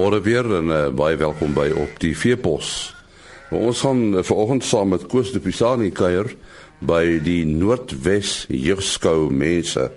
Goeiemôre weer en uh, baie welkom by op die Veepos. Ons gaan uh, vanoggend saam met Koos de Pisani kuier by die Noordwes Jeugskou mense.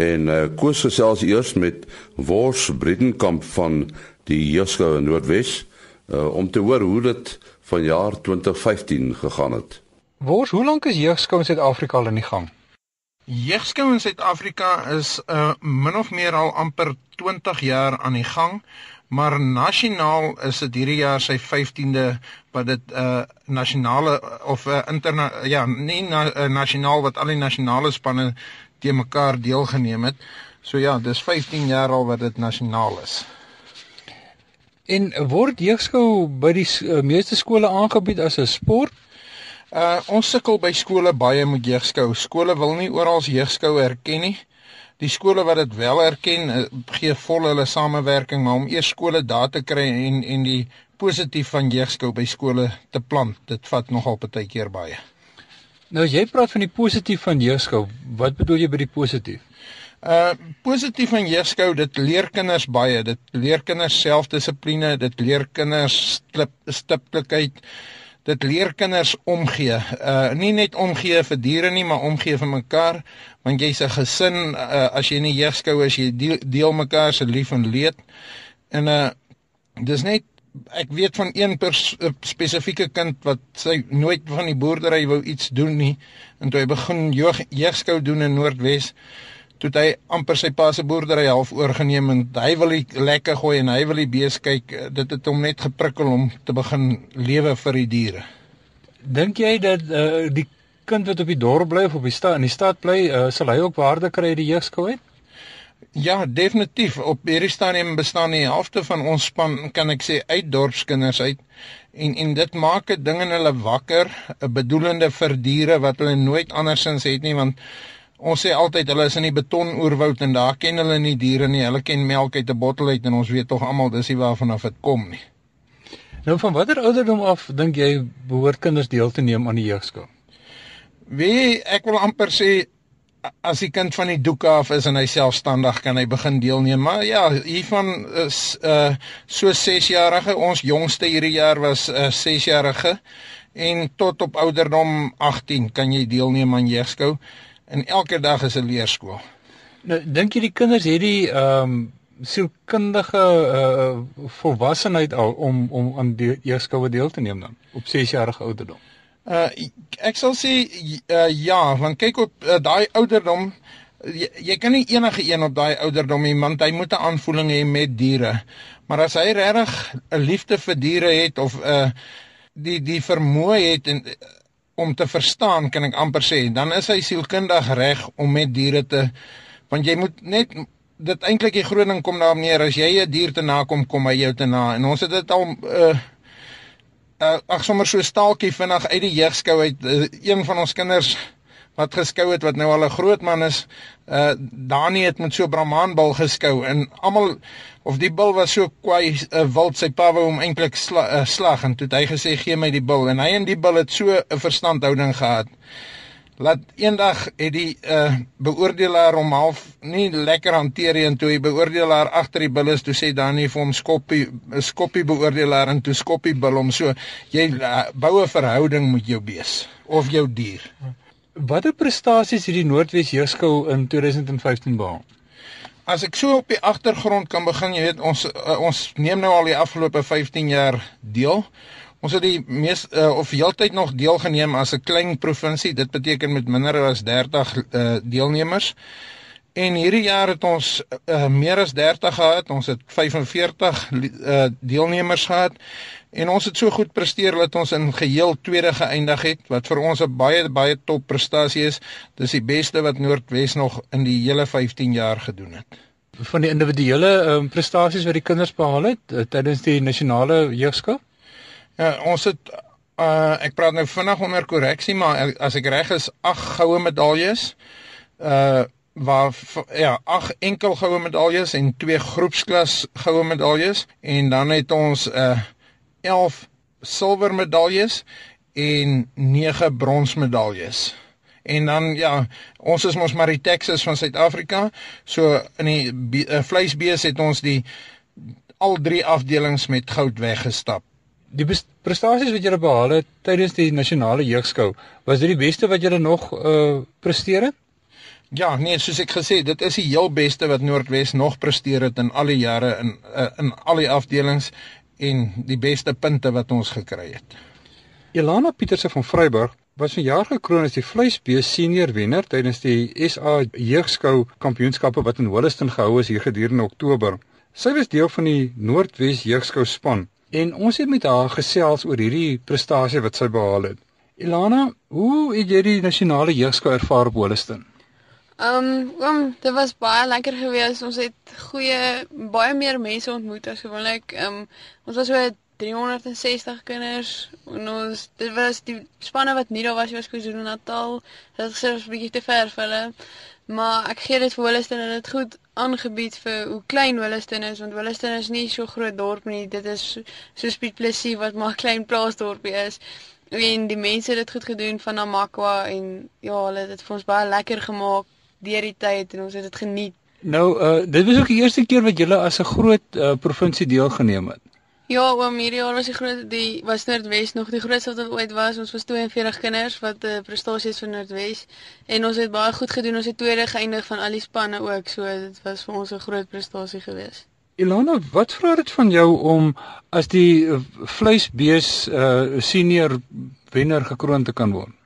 En uh, Koos gesels eers met Wors Brittenkamp van die Jeugskou Noordwes uh, om te hoor hoe dit van jaar 2015 gegaan het. Wors, hoe lank is Jeugskou in Suid-Afrika al in die gang? Jeugskou in Suid-Afrika is uh min of meer al amper 20 jaar aan die gang, maar nasionaal is dit hierdie jaar sy 15de wat dit uh nasionale of uh, interna ja, nie na, uh, nasionaal wat al die nasionale spanne te mekaar deelgeneem het. So ja, dis 15 jaar al wat dit nasionaal is. En word jeugskou by die uh, meeste skole aangebied as 'n sport? Uh ons sukkel by skole baie met jeugskou. Skole wil nie oral jeugskou erken nie. Die skole wat dit wel erken, uh, gee vol hulle samewerking, maar om eers skole daar te kry en en die positief van jeugskou by skole te plant, dit vat nogal baie keer baie. Nou jy praat van die positief van jeugskou. Wat bedoel jy by die positief? Uh positief van jeugskou, dit leer kinders baie. Dit leer kinders selfdissipline, dit leer kinders stiptelikheid dit leer kinders omgee. Uh nie net omgee vir diere nie, maar omgee vir mekaar, want jy's 'n gesin uh, as jy in die jeugskou is, jy deel, deel mekaar se lief en leed. En uh dis net ek weet van een spesifieke kind wat sy nooit van die boerdery wou iets doen nie en toe hy begin jeugskou doen in Noordwes toe hy amper sy pa se boerdery half oorgeneem en hy wil die lekker gooi en hy wil die bees kyk dit het hom net geprikkel om te begin lewe vir die diere dink jy dat uh, die kind wat op die dorp bly of op die stad in die stad bly uh, sal hy ook waarde kry uit die jeugskou uit Ja, definitief. Op hierdie stadium bestaan die helfte van ons span, kan ek sê, uit dorpskinders uit. En en dit maak dit dinge in hulle wakker, 'n bedoelende vir diere wat hulle nooit andersins het nie, want Ons sê altyd hulle is in die betonoerwoud en daar ken hulle nie diere nie. Hulle ken melk uit 'n bottel uit en ons weet tog almal dis nie waarvan af dit kom nie. Nou van watter ouderdom af dink jy behoort kinders deel te neem aan die jeugskool? Wie ek wil amper sê as die kind van die doek af is en hy selfstandig kan hy begin deelneem. Maar ja, hiervan is uh so 6 jarige, ons jongste hierdie jaar was 'n uh, 6 jarige en tot op ouderdom 18 kan jy deelneem aan jeugskou en elke dag is 'n leerskool. Nou dink jy die kinders het die ehm um, sielkundige uh volwassenheid al om om aan die jeugskoue deel te neem dan op 6 jarige ouderdom? Uh ek sal sê uh, ja, want kyk op uh, daai ouderdom jy, jy kan nie enige een op daai ouderdom hê want hy moet 'n aanvoeling hê met diere. Maar as hy regtig 'n liefde vir diere het of uh die die vermoë het en om te verstaan kan ek amper sê dan is hy sielkundig reg om met diere te want jy moet net dit eintlik die groot ding kom daarop neer as jy 'n dier te nakom kom hy jou te na. En ons het dit al uh, uh ag sommer so staaltjie vinnig uit die jeugskou uit uh, een van ons kinders wat geskou het wat nou al 'n groot man is uh Dani het met so brahmanbul geskou en almal of die bil was so kwaai uh, wild sy pa wou hom eintlik sla, uh, slag en toe het hy gesê gee my die bil en hy en die bil het so 'n verstandhouding gehad laat eendag het die uh, beoordelaar hom half nie lekker hanteer en toe die beoordelaar agter die bil is toe sê Dani vir hom skoppie skoppie beoordelaar en toe skoppie bil hom so jy uh, bou 'n verhouding met jou bees of jou dier Watter prestasies het die Noordwes Jeugskou in 2015 behaal? As ek so op die agtergrond kan begin, jy weet ons uh, ons neem nou al die afgelope 15 jaar deel. Ons het die mees uh, of heeltyd nog deelgeneem as 'n klein provinsie. Dit beteken met minder as 30 uh, deelnemers. En hierdie jaar het ons uh, meer as 30 gehad. Ons het 45 uh, deelnemers gehad En ons het so goed presteer dat ons in geheel tweede geëindig het wat vir ons 'n baie baie top prestasie is. Dis die beste wat Noordwes nog in die hele 15 jaar gedoen het. Van die individuele um, prestasies wat die kinders behaal het uh, tydens die nasionale jeugskool? Ja, ons het uh, ek praat nou vinnig onder korreksie, maar as ek reg is, 8 goue medaljes. Uh waar ja, 8 enkel goue medaljes en 2 groepsklas goue medaljes en dan het ons 'n uh, 11 silwer medaljes en 9 brons medaljes. En dan ja, ons is mos maar die Texas van Suid-Afrika. So in die uh, vleisbees het ons die al drie afdelings met goud weggestap. Die prestasies wat julle behaal het tydens die nasionale jeugskou, was dit die beste wat julle nog uh presteer het? Ja, nee, soos ek gesê, dit is die heel beste wat Noordwes nog presteer het in al die jare in uh, in al die afdelings en die beste punte wat ons gekry het. Elana Pieterse van Vryburg was vanjaar gekroon as die vleisbees senior wenner tydens die SA jeugskou kampioenskappe wat in Holliston gehou is hier gedurende Oktober. Sy was deel van die Noordwes jeugskou span en ons het met haar gesels oor hierdie prestasie wat sy behaal het. Ilana, hoe het jy die nasionale jeugskou ervaar op Holliston? Ehm, um, um, dit was baie lekker geweest. Ons het goeie baie meer mense ontmoet as gewoonlik. Ehm, um, ons was so 360 kinders en ons dit was die spanne wat nie daar was was KwaZulu Natal. Dit is selfs 'n bietjie te ver vir hulle. Maar ek gee dit vir Holliston en dit goed aangebied vir hoe klein Holliston is want Holliston is nie so groot dorp nie. Dit is so, Piet Plessis wat maar klein plaasdorpie is. En die mense het dit goed gedoen van Namakwa en ja, hulle het dit vir ons baie lekker gemaak deur die tyd en ons het dit geniet. Nou, uh dit was ook die eerste keer wat julle as 'n groot uh, provinsie deelgeneem het. Ja, oom, hierdie jaar was die groot die was Noordwes nog die grootste wat ooit was. Ons was 42 kinders wat 'n uh, prestasie is vir Noordwes en ons het baie goed gedoen. Ons het tweede geëindig van al die spanne ook. So dit was vir ons 'n groot prestasie geweest. Ilana, wat vra dit van jou om as die vleisbees uh, senior wenner gekroon te kan word?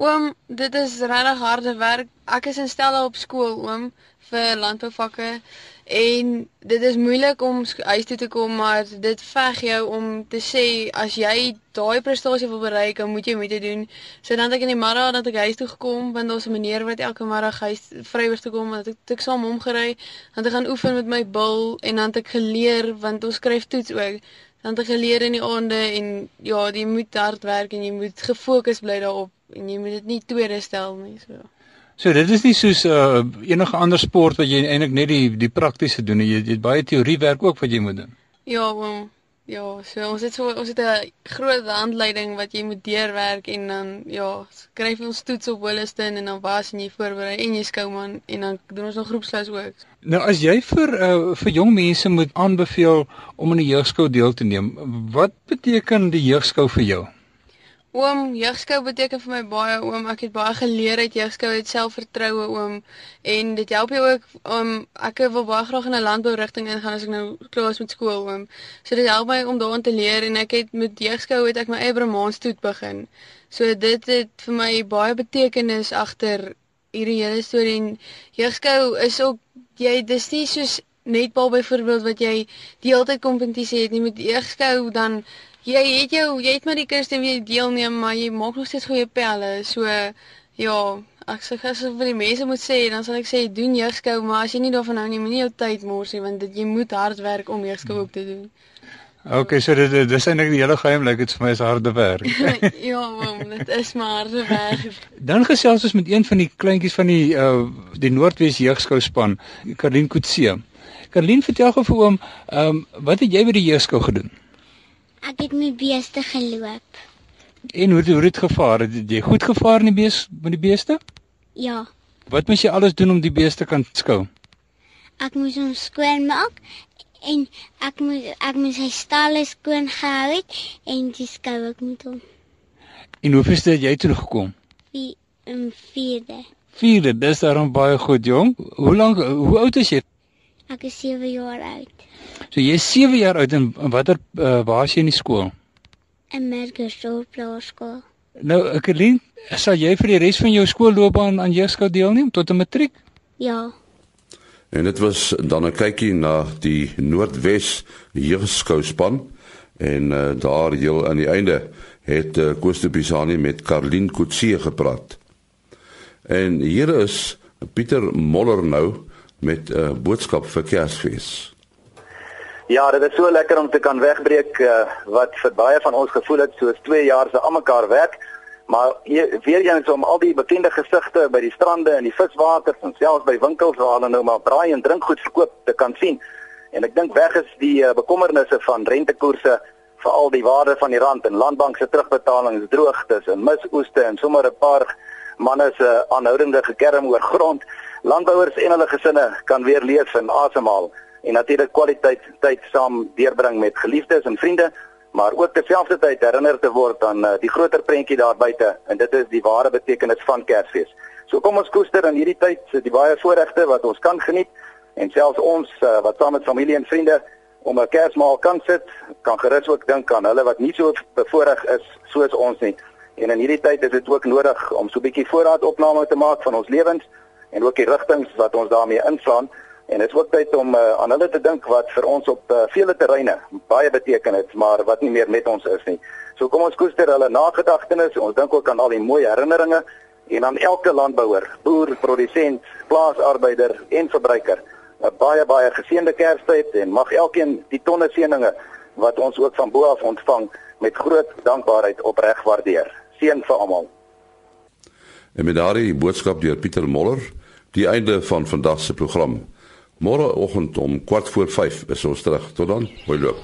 Oom, dit is regtig harde werk. Ek is in stelle op skool, oom, vir landbouvakke En dit is moeilik om huis toe te kom, maar dit veg jou om te sê as jy daai prestasie wil bereik, dan moet jy moet dit doen. So dan het ek in die middag dat ek huis toe gekom, want daar's 'n meneer wat elke middag huis vrywillig toe kom, ek het ek saam hom gery, dan het ek gaan oefen met my bil en dan het ek geleer want ons skryf toets ook. Dan ek geleer in die aande en ja, jy moet hard werk en jy moet gefokus bly daarop en jy moet dit nie tweede stel nie, so. So dit is nie soos uh, enige ander sport wat jy eintlik net die die praktiese doen. Jy, het baie teoriewerk ook wat jy moet doen. Ja, oom. Ja, so ons het so ons het 'n groot handleiding wat jy moet deurwerk en dan ja, skryf ons toets op Holliston en dan was en jy voorberei en jy skou man en dan doen ons nog groepsles ook. Nou as jy vir uh, vir jong mense moet aanbeveel om aan die jeugskou deel te neem, wat beteken die jeugskou vir jou? Oom, jeugskou beteken vir my baie oom. Ek het baie geleer uit jeugskou, het selfvertroue oom en dit help jou ook om ek wil baie graag in 'n landbou rigting ingaan as ek nou klaar is met skool oom. So dit help my om daarin te leer en ek het met jeugskou het ek my eie bromaanstoet begin. So dit het vir my baie betekenis agter hierdie hele storie en jeugskou is ook jy dis nie soos netbal byvoorbeeld wat jy die hele tyd kompetisie het nie met jeugskou dan jy het jou jy het met die kinders wie deelneem, maar jy maak nog steeds goeie pelle. So ja, ek sê ek vir die mense moet sê, dan sal ek sê doen jeugskou, maar as jy nie daarvan hou nie, moenie jou tyd mors nie, want dit jy moet hard werk om jeugskou ook te doen. OK, so dit dis eintlik die hele geheim, like, dit vir my is harde werk. ja, mam, dit is maar harde werk. Dan gesels ons met een van die kleintjies van die uh die Noordwes jeugskou span, Karlien Kutse. Karlien, vertel gou vir oom, ehm um, wat het jy by die jeugskou gedoen? Ek het met beeste geloop. En hoe hoe het gevaar? Het jy goed gevaar in die bees met die beeste? Ja. Wat moes jy alles doen om die beeste kan skou? Ek moes hom skoon maak en ek moes ek moes sy stalle skoon gehou het en die skou ek met hom. En hoe het jy toe gekom? Wie in vierde. Vierde, dis daarom baie goed, jong. Hoe lank hoe oud is jy? Ek is 7 jaar oud. So jy is 7 jaar oud en watter uh, waar is jy in die skool? In Merkersdorp Laerskool. Nou, Ekelien, sal jy vir die res van jou skoolloopbaan aan jeugskou deelneem tot 'n matriek? Ja. En dit was dan 'n kykie na die Noordwes jeugskou span en uh, daar heel aan die einde het uh, Koos de Pisani met Karlin Kutsie gepraat. En hier is Pieter Moller nou met 'n uh, boodskap vir Kersfees. Ja, dit is so lekker om te kan wegbreek uh, wat vir baie van ons gevoel het soos 2 jaar se almekaar werk. Maar hier, weer eens om al die bekende gesigte by die strande en die viswaters en selfs by winkels waar hulle nou maar braai en drinkgoed verkoop te kan sien. En ek dink weg is die uh, bekommernisse van rentekoerse vir al die waarde van die rand en landbank se terugbetalings droogtes en misoeste en sommer 'n paar manne se aanhoudende gekerm oor grond. Landbouers en hulle gesinne kan weer leef en asemhaal en natuurlik kwaliteit tyd saam deurbring met geliefdes en vriende, maar ook terselfdertyd herinner te word aan uh, die groter prentjie daar buite en dit is die ware betekenis van Kersfees. So kom ons koester in hierdie tyd die baie voorregte wat ons kan geniet en selfs ons uh, wat saam met familie en vriende om 'n Kersmaal kan sit, kan gerus ook dink aan hulle wat nie so bevoorreg is soos ons nie. En in hierdie tyd is dit ook nodig om so 'n bietjie voorraadopname te maak van ons lewens en ook die rigtings wat ons daarmee inslaan. En dit is ook tyd om uh, aan hulle te dink wat vir ons op uh, vele terreine baie beteken het, maar wat nie meer met ons is nie. So kom ons koester hulle nagedagtenis. Ons dink ook aan al die mooi herinneringe en aan elke landbouer, boer, produsent, plaasarbeider en verbruiker. 'n Baie baie geseënde Kerstyd en mag elkeen die tonne seëninge wat ons ook van bo af ontvang met groot dankbaarheid opreg waardeer. Seën vir almal. En met daardie boodskap deur Pieter Moller, die einde van vandag se program. Môreoggend om kwart voor 5 is ons terug. Tot dan. Hoi loop.